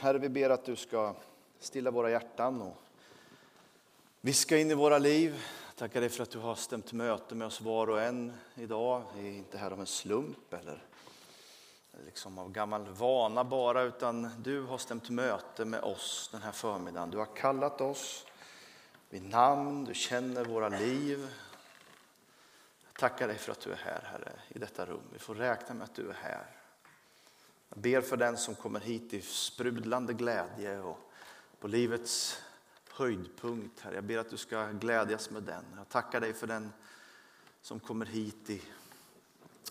Herre, vi ber att du ska stilla våra hjärtan och viska in i våra liv. Tackar dig för att du har stämt möte med oss var och en idag. Vi är inte här av en slump eller liksom av gammal vana bara, utan du har stämt möte med oss den här förmiddagen. Du har kallat oss vid namn, du känner våra liv. Jag tackar dig för att du är här, Herre, i detta rum. Vi får räkna med att du är här. Jag ber för den som kommer hit i sprudlande glädje och på livets höjdpunkt. Herre. Jag ber att du ska glädjas med den. Jag tackar dig för den som kommer hit i,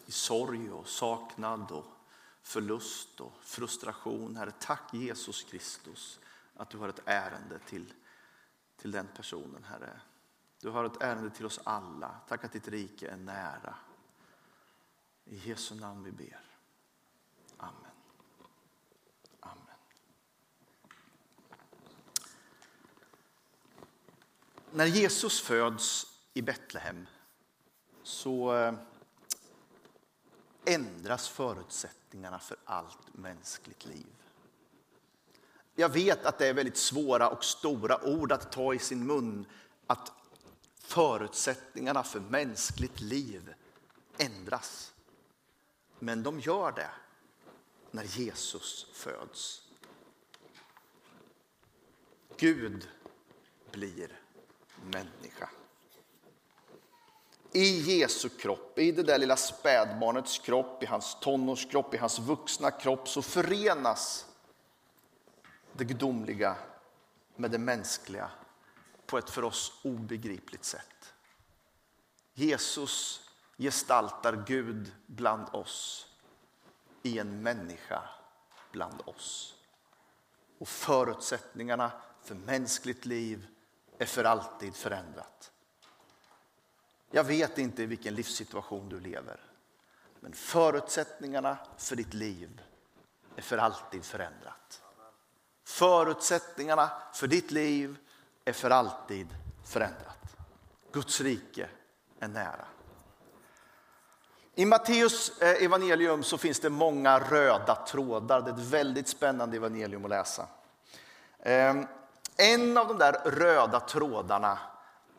i sorg och saknad och förlust och frustration. Herre, tack Jesus Kristus att du har ett ärende till, till den personen, Herre. Du har ett ärende till oss alla. Tack att ditt rike är nära. I Jesu namn vi ber. Amen. När Jesus föds i Betlehem så eh, ändras förutsättningarna för allt mänskligt liv. Jag vet att det är väldigt svåra och stora ord att ta i sin mun. Att förutsättningarna för mänskligt liv ändras. Men de gör det när Jesus föds. Gud blir människa. I Jesu kropp, i det där lilla spädbarnets kropp, i hans tonårskropp, i hans vuxna kropp så förenas det gudomliga med det mänskliga på ett för oss obegripligt sätt. Jesus gestaltar Gud bland oss i en människa bland oss. Och förutsättningarna för mänskligt liv är för alltid förändrat. Jag vet inte i vilken livssituation du lever. Men förutsättningarna för ditt liv är för alltid förändrat. Förutsättningarna för ditt liv är för alltid förändrat. Guds rike är nära. I Matteus eh, evangelium så finns det många röda trådar. Det är ett väldigt spännande evangelium att läsa. Ehm, en av de där röda trådarna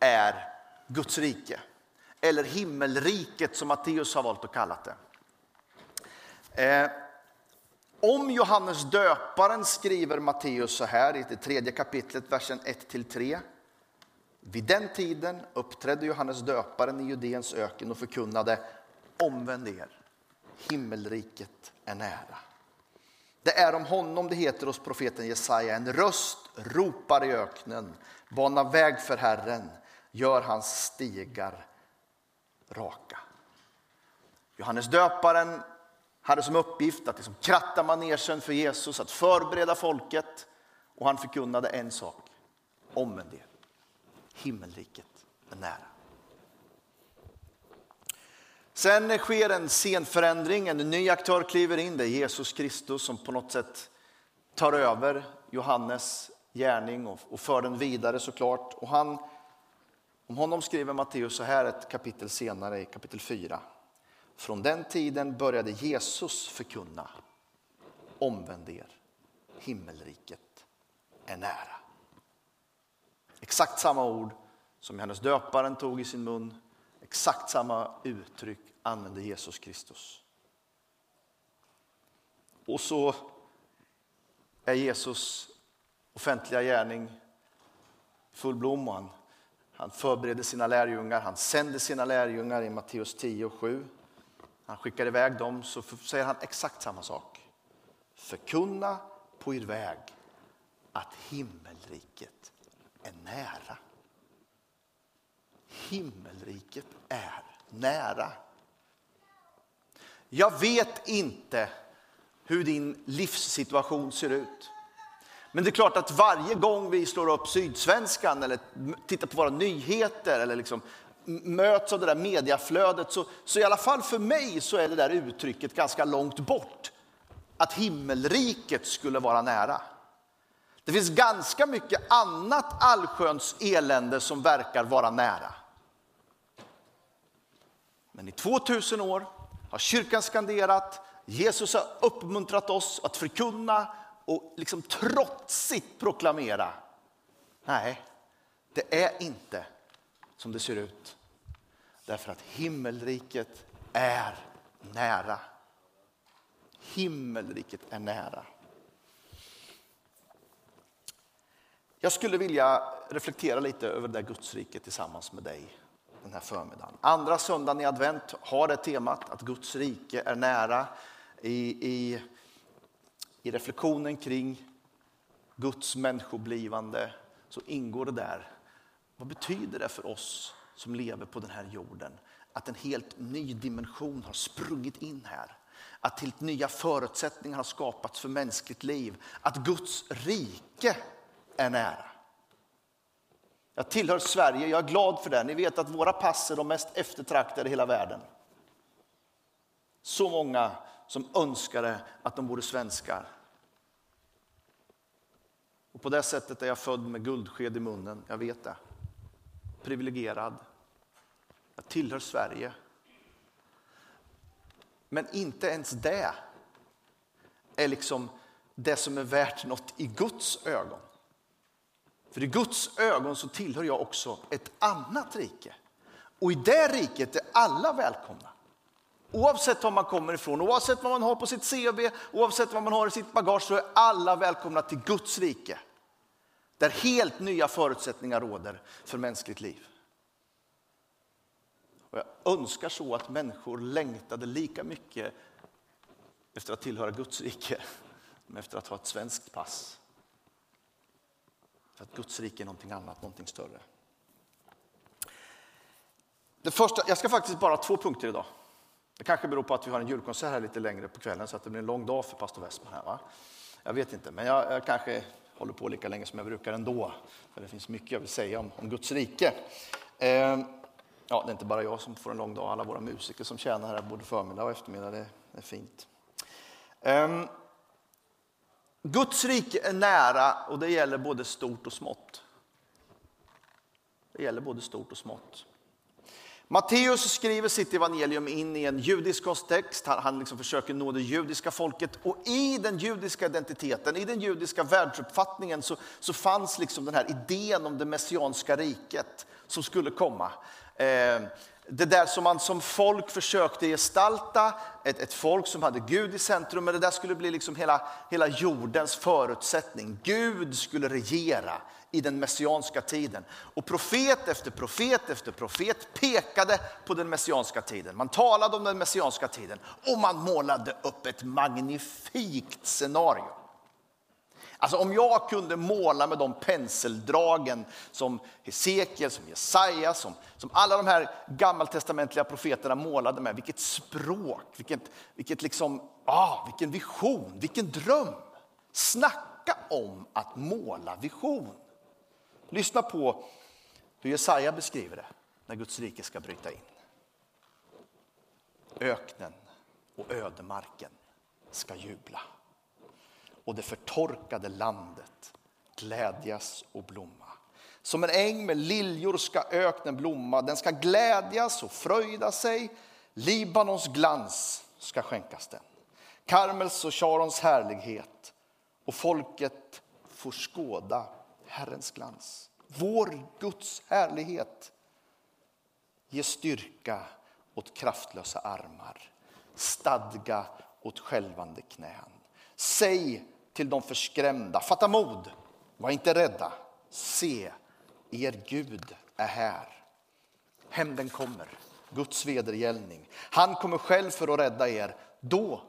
är Guds rike. Eller himmelriket som Matteus har valt att kalla det. Eh, om Johannes döparen skriver Matteus så här i det tredje kapitlet, versen 1-3. Vid den tiden uppträdde Johannes döparen i Judeens öken och förkunnade omvänd er, himmelriket är nära. Det är om honom det heter hos profeten Jesaja, en röst ropar i öknen, bana väg för Herren, gör hans stigar raka. Johannes döparen hade som uppgift att liksom kratta manegen för Jesus, att förbereda folket. Och han förkunnade en sak, omvänd er, himmelriket är nära. Sen sker en scenförändring, en ny aktör kliver in. Det är Jesus Kristus som på något sätt tar över Johannes gärning och, och för den vidare såklart. Och han, om honom skriver Matteus så här ett kapitel senare, i kapitel 4. Från den tiden började Jesus förkunna, omvänd er, himmelriket är nära. Exakt samma ord som Johannes döparen tog i sin mun, exakt samma uttryck använder Jesus Kristus. Och så är Jesus offentliga gärning full blom. Han, han förbereder sina lärjungar, han sänder sina lärjungar i Matteus 10 och 7. Han skickar iväg dem så säger han exakt samma sak. Förkunna på er väg att himmelriket är nära. Himmelriket är nära. Jag vet inte hur din livssituation ser ut. Men det är klart att varje gång vi slår upp Sydsvenskan eller tittar på våra nyheter eller liksom möts av det där mediaflödet så, så i alla fall för mig så är det där uttrycket ganska långt bort. Att himmelriket skulle vara nära. Det finns ganska mycket annat allsköns elände som verkar vara nära. Men i 2000 år har kyrkan skanderat, Jesus har uppmuntrat oss att förkunna och liksom trotsigt proklamera. Nej, det är inte som det ser ut. Därför att himmelriket är nära. Himmelriket är nära. Jag skulle vilja reflektera lite över det där Gudsriket tillsammans med dig den här förmiddagen. Andra söndagen i advent har det temat att Guds rike är nära. I, i, i reflektionen kring Guds människoblivande så ingår det där. Vad betyder det för oss som lever på den här jorden? Att en helt ny dimension har sprungit in här. Att helt nya förutsättningar har skapats för mänskligt liv. Att Guds rike är nära. Jag tillhör Sverige, jag är glad för det. Ni vet att våra pass är de mest eftertraktade i hela världen. Så många som önskade att de vore svenskar. Och på det sättet är jag född med guldsked i munnen, jag vet det. Privilegierad. Jag tillhör Sverige. Men inte ens det är liksom det som är värt något i Guds ögon. För i Guds ögon så tillhör jag också ett annat rike. Och i det riket är alla välkomna. Oavsett var man kommer ifrån, oavsett vad man har på sitt CV, oavsett vad man har i sitt bagage så är alla välkomna till Guds rike. Där helt nya förutsättningar råder för mänskligt liv. Och jag önskar så att människor längtade lika mycket efter att tillhöra Guds rike som efter att ha ett svenskt pass. För att Guds rike är någonting annat, någonting större. Det första, jag ska faktiskt bara ha två punkter idag. Det kanske beror på att vi har en julkonsert här lite längre på kvällen så att det blir en lång dag för pastor Westman här. Va? Jag vet inte, men jag, jag, kanske håller på lika länge som jag brukar ändå. För det finns mycket jag vill säga om, om Guds rike. Eh, ja, det är inte bara jag som får en lång dag, alla våra musiker som tjänar här både förmiddag och eftermiddag. Det, det är fint. Eh, Guds rike är nära och det gäller både stort och smått. Det gäller både stort och smått. Matteus skriver sitt evangelium in i en judisk kontext. Han liksom försöker nå det judiska folket. Och i den judiska identiteten, i den judiska världsuppfattningen så, så fanns liksom den här idén om det messianska riket som skulle komma. Eh, det där som man som folk försökte gestalta, ett, ett folk som hade Gud i centrum, men det där skulle bli liksom hela, hela jordens förutsättning. Gud skulle regera i den messianska tiden. Och profet efter profet efter profet pekade på den messianska tiden. Man talade om den messianska tiden och man målade upp ett magnifikt scenario. Alltså om jag kunde måla med de penseldragen som Hesekiel, som Jesaja, som, som alla de här gammaltestamentliga profeterna målade med. Vilket språk, vilket, vilket liksom, ah, vilken vision, vilken dröm. Snacka om att måla vision. Lyssna på hur Jesaja beskriver det när Guds rike ska bryta in. Öknen och ödemarken ska jubla och det förtorkade landet glädjas och blomma. Som en äng med liljor ska öknen blomma, den ska glädjas och fröjda sig. Libanons glans ska skänkas den. Karmels och Sharons härlighet och folket får skåda Herrens glans. Vår Guds härlighet ger styrka åt kraftlösa armar, stadga åt skälvande knän. Säg till de förskrämda. Fatta mod, var inte rädda. Se, er Gud är här. Hämnden kommer, Guds vedergällning. Han kommer själv för att rädda er. Då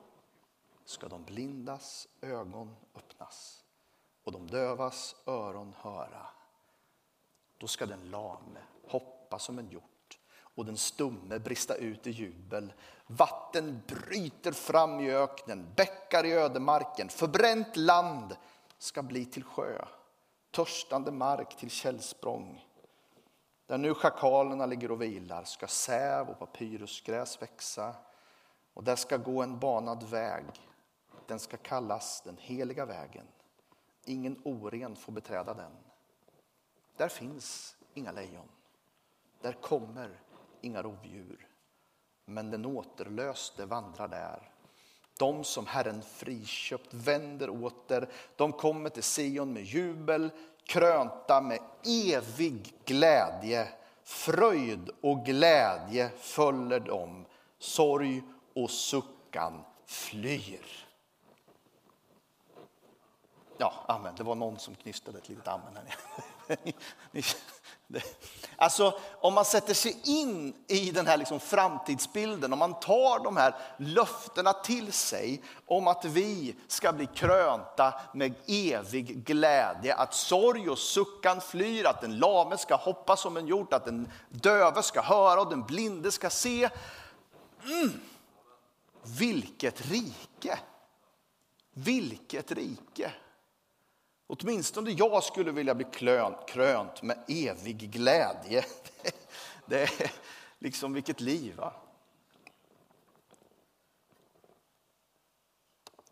ska de blindas ögon öppnas och de dövas öron höra. Då ska den lame hoppa som en hjort och den stumme brista ut i jubel. Vatten bryter fram i öknen, bäckar i ödemarken. Förbränt land ska bli till sjö, törstande mark till källsprång. Där nu schakalerna ligger och vilar ska säv och papyrusgräs växa och där ska gå en banad väg. Den ska kallas den heliga vägen. Ingen oren får beträda den. Där finns inga lejon. Där kommer inga rovdjur. Men den återlöste vandrar där. de som Herren friköpt vänder åter. De kommer till Sion med jubel, krönta med evig glädje. Fröjd och glädje följer dem, sorg och suckan flyr. Ja, amen. Det var någon som knystade ett litet amen här. Alltså, om man sätter sig in i den här liksom framtidsbilden, om man tar de här löftena till sig om att vi ska bli krönta med evig glädje, att sorg och suckan flyr, att den lame ska hoppa som en hjort, att den döve ska höra och den blinde ska se. Mm. Vilket rike! Vilket rike! Åtminstone jag skulle vilja bli krönt med evig glädje. Det är liksom vilket liv. Va?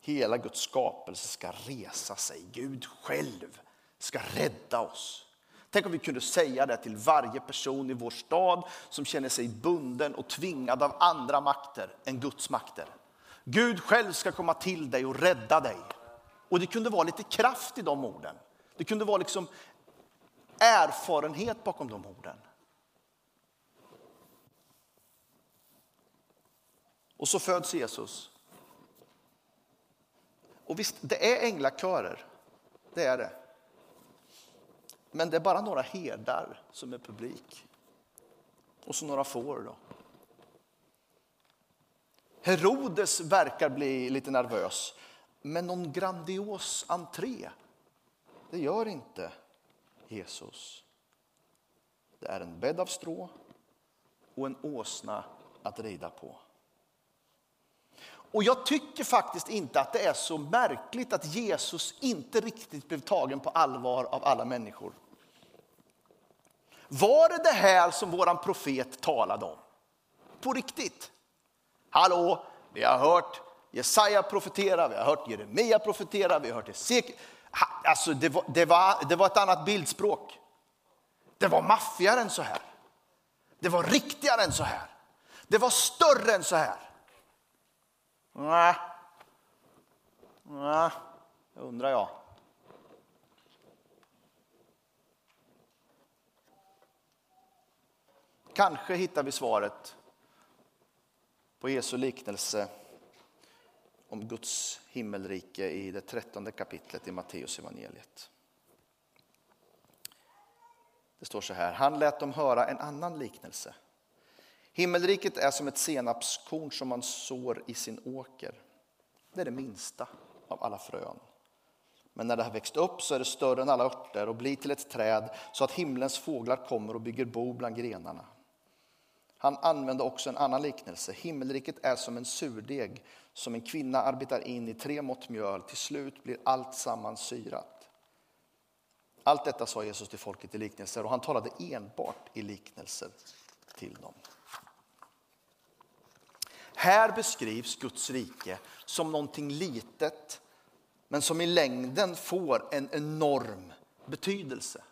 Hela Guds skapelse ska resa sig. Gud själv ska rädda oss. Tänk om vi kunde säga det till varje person i vår stad som känner sig bunden och tvingad av andra makter än Guds makter. Gud själv ska komma till dig och rädda dig. Och det kunde vara lite kraft i de orden. Det kunde vara liksom erfarenhet bakom de orden. Och så föds Jesus. Och visst, det är änglakörer. Det är det. Men det är bara några herdar som är publik. Och så några får då. Herodes verkar bli lite nervös. Men någon grandios entré, det gör inte Jesus. Det är en bädd av strå och en åsna att rida på. Och jag tycker faktiskt inte att det är så märkligt att Jesus inte riktigt blev tagen på allvar av alla människor. Var det det här som våran profet talade om? På riktigt? Hallå, vi har hört Jesaja profeterar, vi har hört Jeremia profetera, vi har hört Ezekiel. Alltså det, var, det, var, det var ett annat bildspråk. Det var maffigare än så här. Det var riktigare än så här. Det var större än så här. Nej, Nej. det undrar jag. Kanske hittar vi svaret på Jesu liknelse om Guds himmelrike i det trettonde kapitlet i Matteus evangeliet. Det står så här, han lät dem höra en annan liknelse. Himmelriket är som ett senapskorn som man sår i sin åker. Det är det minsta av alla frön. Men när det har växt upp så är det större än alla örter och blir till ett träd så att himlens fåglar kommer och bygger bo bland grenarna. Han använde också en annan liknelse. Himmelriket är som en surdeg som en kvinna arbetar in i tre mått mjöl. Till slut blir allt samman syrat. Allt detta sa Jesus till folket i liknelser och han talade enbart i liknelser till dem. Här beskrivs Guds rike som någonting litet men som i längden får en enorm betydelse.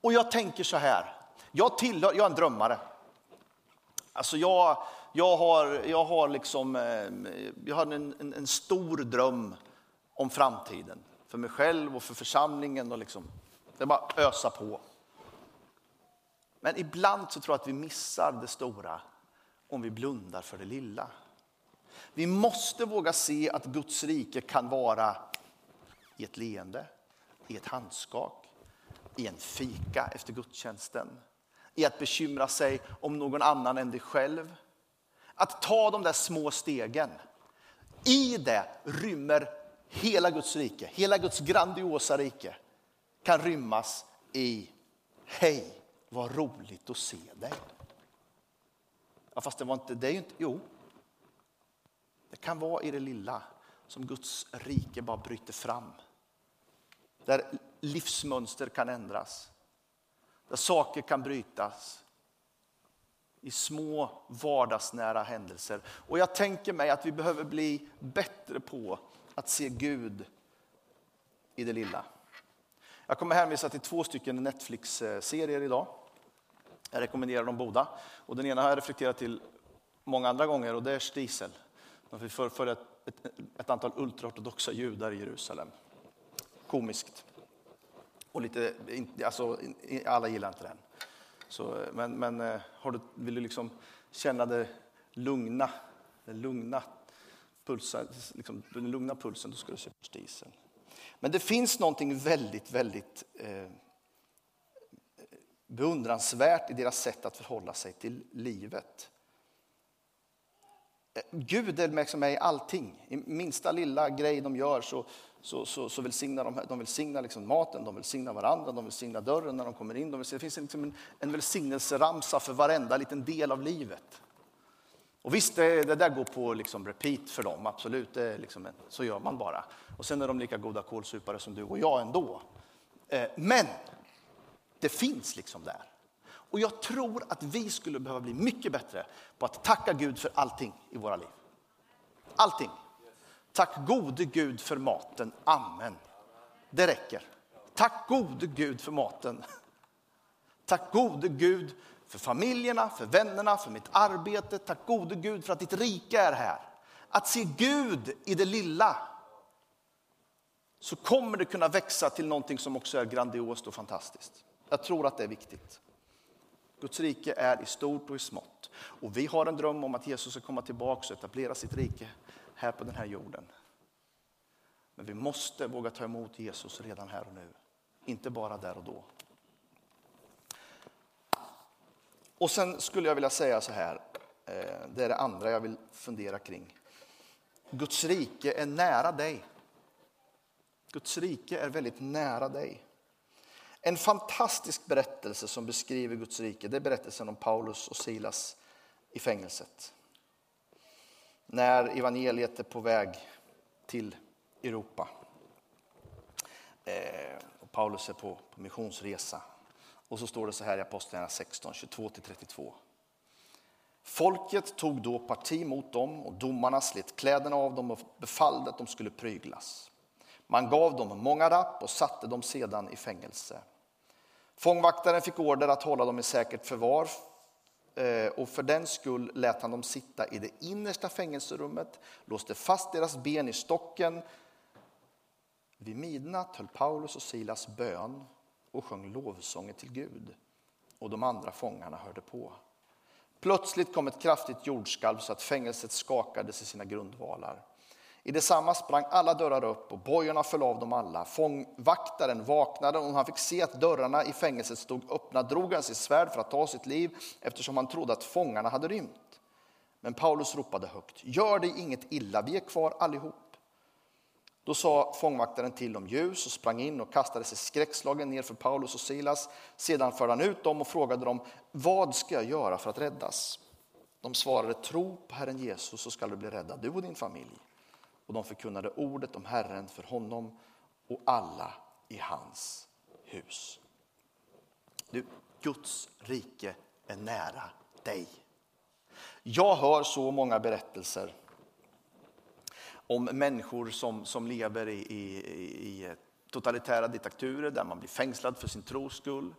Och jag tänker så här, jag, tillhör, jag är en drömmare. Alltså jag, jag har, jag har, liksom, eh, jag hade en, en, en, stor dröm om framtiden. För mig själv och för församlingen. Och liksom, det är bara att ösa på. Men ibland så tror jag att vi missar det stora om vi blundar för det lilla. Vi måste våga se att Guds rike kan vara i ett leende, i ett handskak, i en fika efter gudstjänsten, i att bekymra sig om någon annan än dig själv. Att ta de där små stegen. I det rymmer hela Guds rike, hela Guds grandiosa rike kan rymmas i Hej, vad roligt att se dig. Ja, fast det var inte, det är ju inte, jo. Det kan vara i det lilla som Guds rike bara bryter fram. Där livsmönster kan ändras. Där saker kan brytas i små vardagsnära händelser. Och jag tänker mig att vi behöver bli bättre på att se Gud i det lilla. Jag kommer hänvisa till två stycken Netflix-serier idag. Jag rekommenderar dem båda. Och den ena har jag reflekterat till många andra gånger och det är Stiesel. Vi förföljer ett, ett, ett antal ultraortodoxa judar i Jerusalem. Komiskt. Och lite, alltså, alla gillar inte den. Så, men men eh, har du, vill du liksom känna det lugna, den lugna, pulsen, liksom, den lugna pulsen, då ska du se diesel. Men det finns någonting väldigt, väldigt eh, beundransvärt i deras sätt att förhålla sig till livet. Eh, Gud är med mig i allting. I minsta lilla grej de gör så, så, så, så välsignar de, de välsignar liksom maten, de välsignar varandra, de välsignar dörren när de kommer in. De det finns liksom en, en välsignelseramsa för varenda liten del av livet. Och visst, det, det där går på liksom repeat för dem, absolut. Det liksom, så gör man bara. Och sen är de lika goda kålsupare som du och jag ändå. Eh, men det finns liksom där. Och jag tror att vi skulle behöva bli mycket bättre på att tacka Gud för allting i våra liv. Allting. Tack gode Gud för maten. Amen. Det räcker. Tack gode Gud för maten. Tack gode Gud för familjerna, för vännerna, för mitt arbete. Tack gode Gud för att ditt rike är här. Att se Gud i det lilla så kommer det kunna växa till någonting som också är grandiost och fantastiskt. Jag tror att det är viktigt. Guds rike är i stort och i smått. Och vi har en dröm om att Jesus ska komma tillbaka och etablera sitt rike här på den här jorden. Men vi måste våga ta emot Jesus redan här och nu. Inte bara där och då. Och sen skulle jag vilja säga så här, eh, det är det andra jag vill fundera kring. Guds rike är nära dig. Guds rike är väldigt nära dig. En fantastisk berättelse som beskriver Guds rike det är berättelsen om Paulus och Silas i fängelset. När evangeliet är på väg till Europa. Eh, och Paulus är på, på missionsresa. Och så står det så här i Apostlagärningarna 16, 22-32. Folket tog då parti mot dem och domarna slet kläderna av dem och befallde att de skulle pryglas. Man gav dem många rapp och satte dem sedan i fängelse. Fångvaktaren fick order att hålla dem i säkert förvar Eh, och för den skull lät han dem sitta i det innersta fängelserummet, låste fast deras ben i stocken. Vid midnatt höll Paulus och Silas bön och sjöng lovsånger till Gud. Och de andra fångarna hörde på. Plötsligt kom ett kraftigt jordskalv så att fängelset skakades i sina grundvalar. I detsamma sprang alla dörrar upp och bojorna föll av dem alla. Fångvaktaren vaknade och han fick se att dörrarna i fängelset stod öppna drog han sitt svärd för att ta sitt liv eftersom han trodde att fångarna hade rymt. Men Paulus ropade högt, gör dig inget illa, vi är kvar allihop. Då sa fångvaktaren till om ljus och sprang in och kastade sig skräckslagen ner för Paulus och Silas. Sedan förde han ut dem och frågade dem, vad ska jag göra för att räddas? De svarade, tro på Herren Jesus så skall du bli räddad, du och din familj. Och de förkunnade ordet om Herren för honom och alla i hans hus. Du, Guds rike är nära dig. Jag hör så många berättelser om människor som, som lever i, i, i totalitära diktaturer där man blir fängslad för sin tros skull.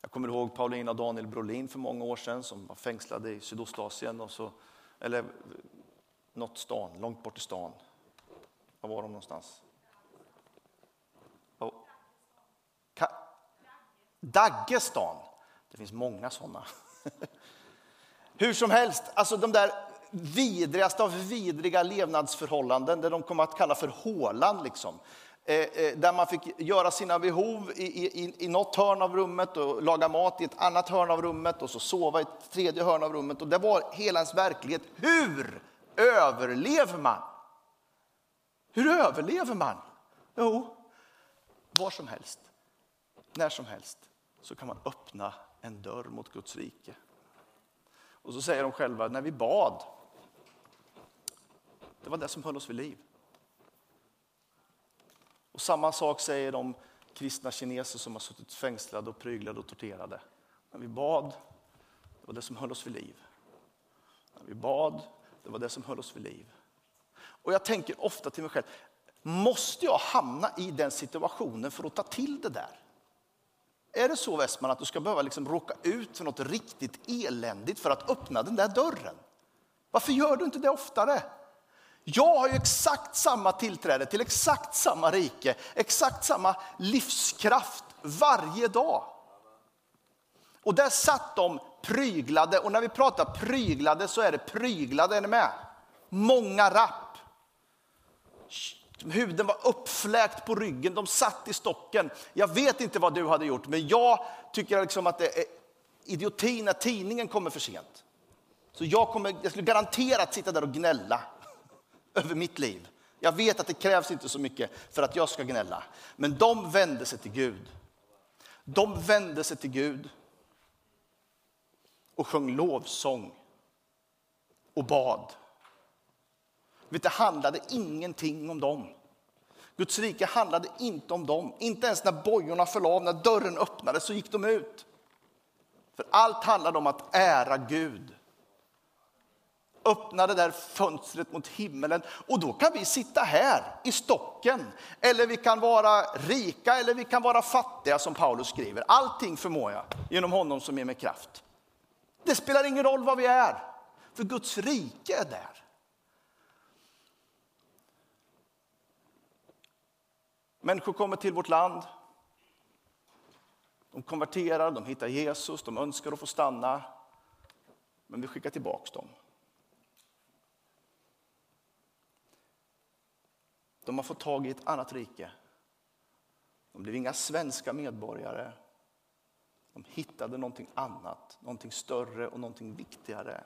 Jag kommer ihåg Paulina och Daniel Brolin för många år sedan som var fängslade i Sydostasien. Och så, eller något stan, långt bort i stan. Var var de någonstans? Oh. Daggestan. Det finns många sådana. Hur som helst, alltså de där vidrigaste av vidriga levnadsförhållanden, det de kom att kalla för hålan. Liksom. Eh, eh, där man fick göra sina behov i, i, i något hörn av rummet och laga mat i ett annat hörn av rummet och så sova i ett tredje hörn av rummet. Och det var hela ens verklighet. Hur överlever man? Hur överlever man? Jo, var som helst, när som helst så kan man öppna en dörr mot Guds rike. Och så säger de själva, när vi bad, det var det som höll oss vid liv. Och samma sak säger de kristna kineser som har suttit fängslade och pryglade och torterade. När vi bad, det var det som höll oss vid liv. När vi bad, det var det som höll oss vid liv. Och jag tänker ofta till mig själv, måste jag hamna i den situationen för att ta till det där? Är det så Westman att du ska behöva liksom råka ut för något riktigt eländigt för att öppna den där dörren? Varför gör du inte det oftare? Jag har ju exakt samma tillträde till exakt samma rike, exakt samma livskraft varje dag. Och där satt de pryglade, och när vi pratar pryglade så är det pryglade, är ni med? Många rapp. Huden var uppfläkt på ryggen, de satt i stocken. Jag vet inte vad du hade gjort, men jag tycker liksom att det är idioti när tidningen kommer för sent. Så jag, kommer, jag skulle garanterat sitta där och gnälla över mitt liv. Jag vet att det krävs inte så mycket för att jag ska gnälla. Men de vände sig till Gud. De vände sig till Gud och sjöng lovsång och bad. Vet, det handlade ingenting om dem. Guds rike handlade inte om dem. Inte ens när bojorna föll av, när dörren öppnades så gick de ut. För allt handlade om att ära Gud. Öppna det där fönstret mot himmelen och då kan vi sitta här i stocken. Eller vi kan vara rika eller vi kan vara fattiga som Paulus skriver. Allting förmår jag genom honom som ger mig kraft. Det spelar ingen roll vad vi är, för Guds rike är där. Människor kommer till vårt land. De konverterar, de hittar Jesus, de önskar att få stanna. Men vi skickar tillbaka dem. De har fått tag i ett annat rike. De blev inga svenska medborgare. De hittade någonting annat, någonting större och någonting viktigare.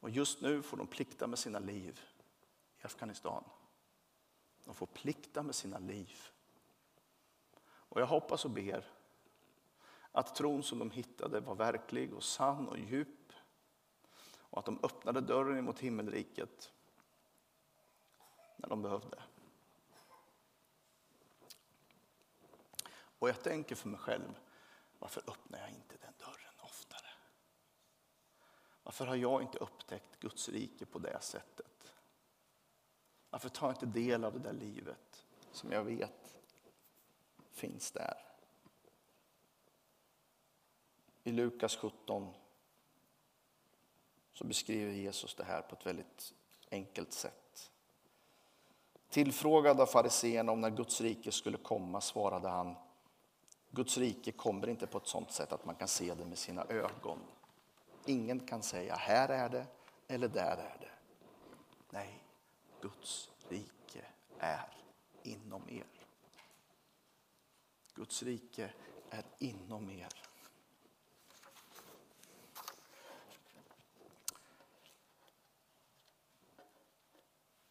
Och just nu får de plikta med sina liv i Afghanistan. De får plikta med sina liv. Och jag hoppas och ber att tron som de hittade var verklig och sann och djup. Och att de öppnade dörren mot himmelriket när de behövde. Och jag tänker för mig själv, varför öppnar jag inte den dörren oftare? Varför har jag inte upptäckt Guds rike på det sättet? Varför tar jag inte del av det där livet som jag vet finns där? I Lukas 17 så beskriver Jesus det här på ett väldigt enkelt sätt. Tillfrågad av fariséerna om när Guds rike skulle komma svarade han Guds rike kommer inte på ett sådant sätt att man kan se det med sina ögon. Ingen kan säga här är det eller där är det. Nej, Guds rike är inom er. Guds rike är inom er.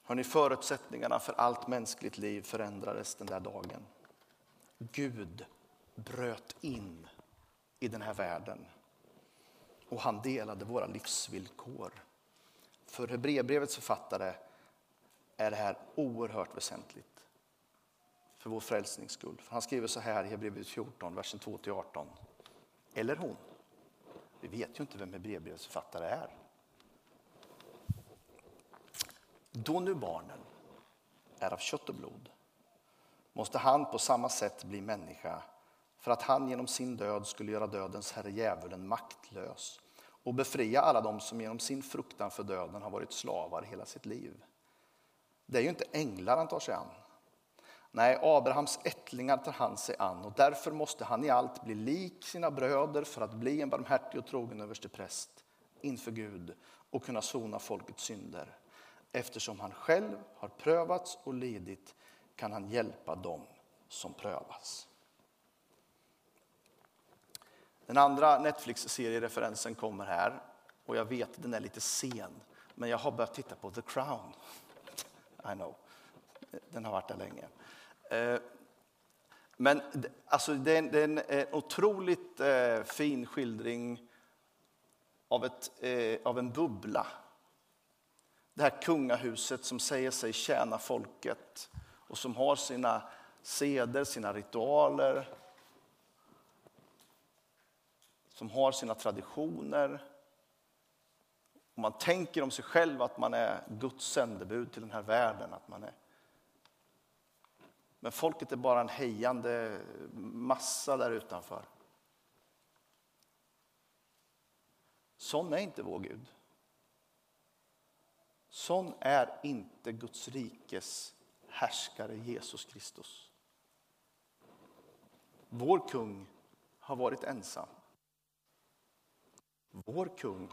Hörrni, förutsättningarna för allt mänskligt liv förändrades den där dagen. Gud bröt in i den här världen och han delade våra livsvillkor. För Hebreerbrevets författare är det här oerhört väsentligt för vår frälsnings skull. För han skriver så här i Hebreerbrevet 14, versen 2-18. Eller hon. Vi vet ju inte vem Hebreerbrevets författare är. Då nu barnen är av kött och blod måste han på samma sätt bli människa för att han genom sin död skulle göra dödens herre djävulen maktlös och befria alla dem som genom sin fruktan för döden har varit slavar hela sitt liv. Det är ju inte änglar han tar sig an. Nej, Abrahams ättlingar tar han sig an och därför måste han i allt bli lik sina bröder för att bli en barmhärtig och trogen överstepräst inför Gud och kunna sona folkets synder. Eftersom han själv har prövats och lidit kan han hjälpa dem som prövas. Den andra Netflix-seriereferensen kommer här. Och jag vet, den är lite sen. Men jag har börjat titta på The Crown. I know. Den har varit där länge. Eh, men alltså, det är en eh, otroligt eh, fin skildring av, ett, av en bubbla. Det här kungahuset som säger sig tjäna folket och som har sina seder, sina ritualer, som har sina traditioner. Och man tänker om sig själv att man är Guds sändebud till den här världen. Att man är... Men folket är bara en hejande massa där utanför. Sån är inte vår Gud. Sån är inte Guds rikes härskare Jesus Kristus. Vår kung har varit ensam. Vår kung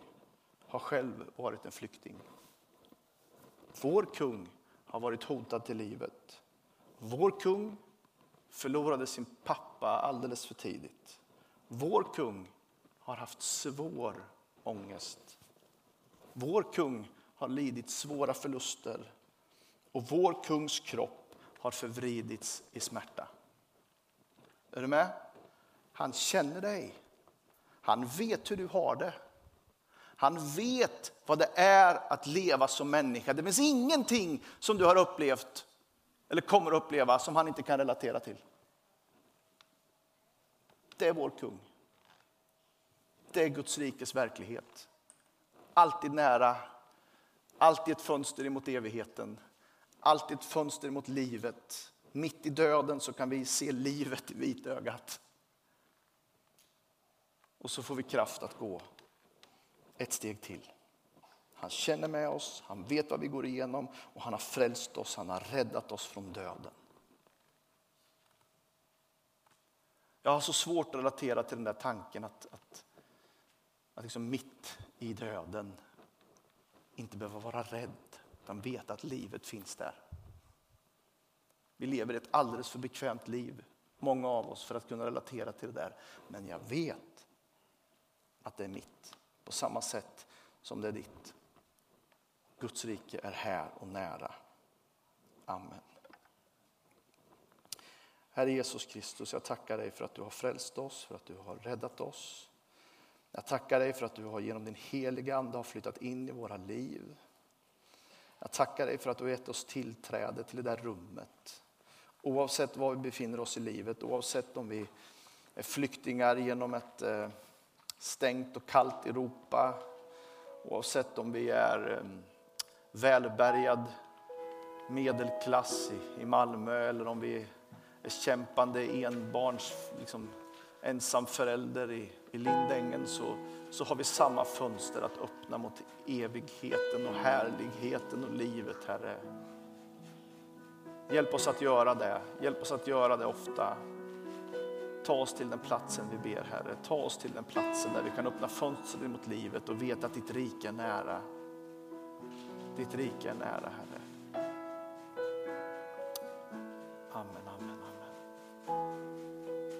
har själv varit en flykting. Vår kung har varit hotad till livet. Vår kung förlorade sin pappa alldeles för tidigt. Vår kung har haft svår ångest. Vår kung har lidit svåra förluster och vår kungs kropp har förvridits i smärta. Är du med? Han känner dig. Han vet hur du har det. Han vet vad det är att leva som människa. Det finns ingenting som du har upplevt eller kommer att uppleva som han inte kan relatera till. Det är vår kung. Det är Guds rikes verklighet. Alltid nära, alltid ett fönster mot evigheten, alltid ett fönster mot livet. Mitt i döden så kan vi se livet i vitögat. Och så får vi kraft att gå ett steg till. Han känner med oss, han vet vad vi går igenom och han har frälst oss, han har räddat oss från döden. Jag har så svårt att relatera till den där tanken att, att, att liksom mitt i döden inte behöva vara rädd, utan veta att livet finns där. Vi lever ett alldeles för bekvämt liv, många av oss, för att kunna relatera till det där. Men jag vet att det är mitt, på samma sätt som det är ditt. Guds rike är här och nära. Amen. Herre Jesus Kristus, jag tackar dig för att du har frälst oss, för att du har räddat oss. Jag tackar dig för att du har genom din heliga Ande har flyttat in i våra liv. Jag tackar dig för att du har gett oss tillträde till det där rummet. Oavsett var vi befinner oss i livet, oavsett om vi är flyktingar genom ett eh, stängt och kallt Europa, oavsett om vi är eh, välbärgad medelklass i Malmö eller om vi är kämpande enbarns liksom, ensam förälder i, i Lindängen så, så har vi samma fönster att öppna mot evigheten och härligheten och livet, Herre. Hjälp oss att göra det. Hjälp oss att göra det ofta. Ta oss till den platsen vi ber, Herre. Ta oss till den platsen där vi kan öppna fönstret mot livet och veta att ditt rike är nära. Ditt rike är nära, Herre. Amen, amen.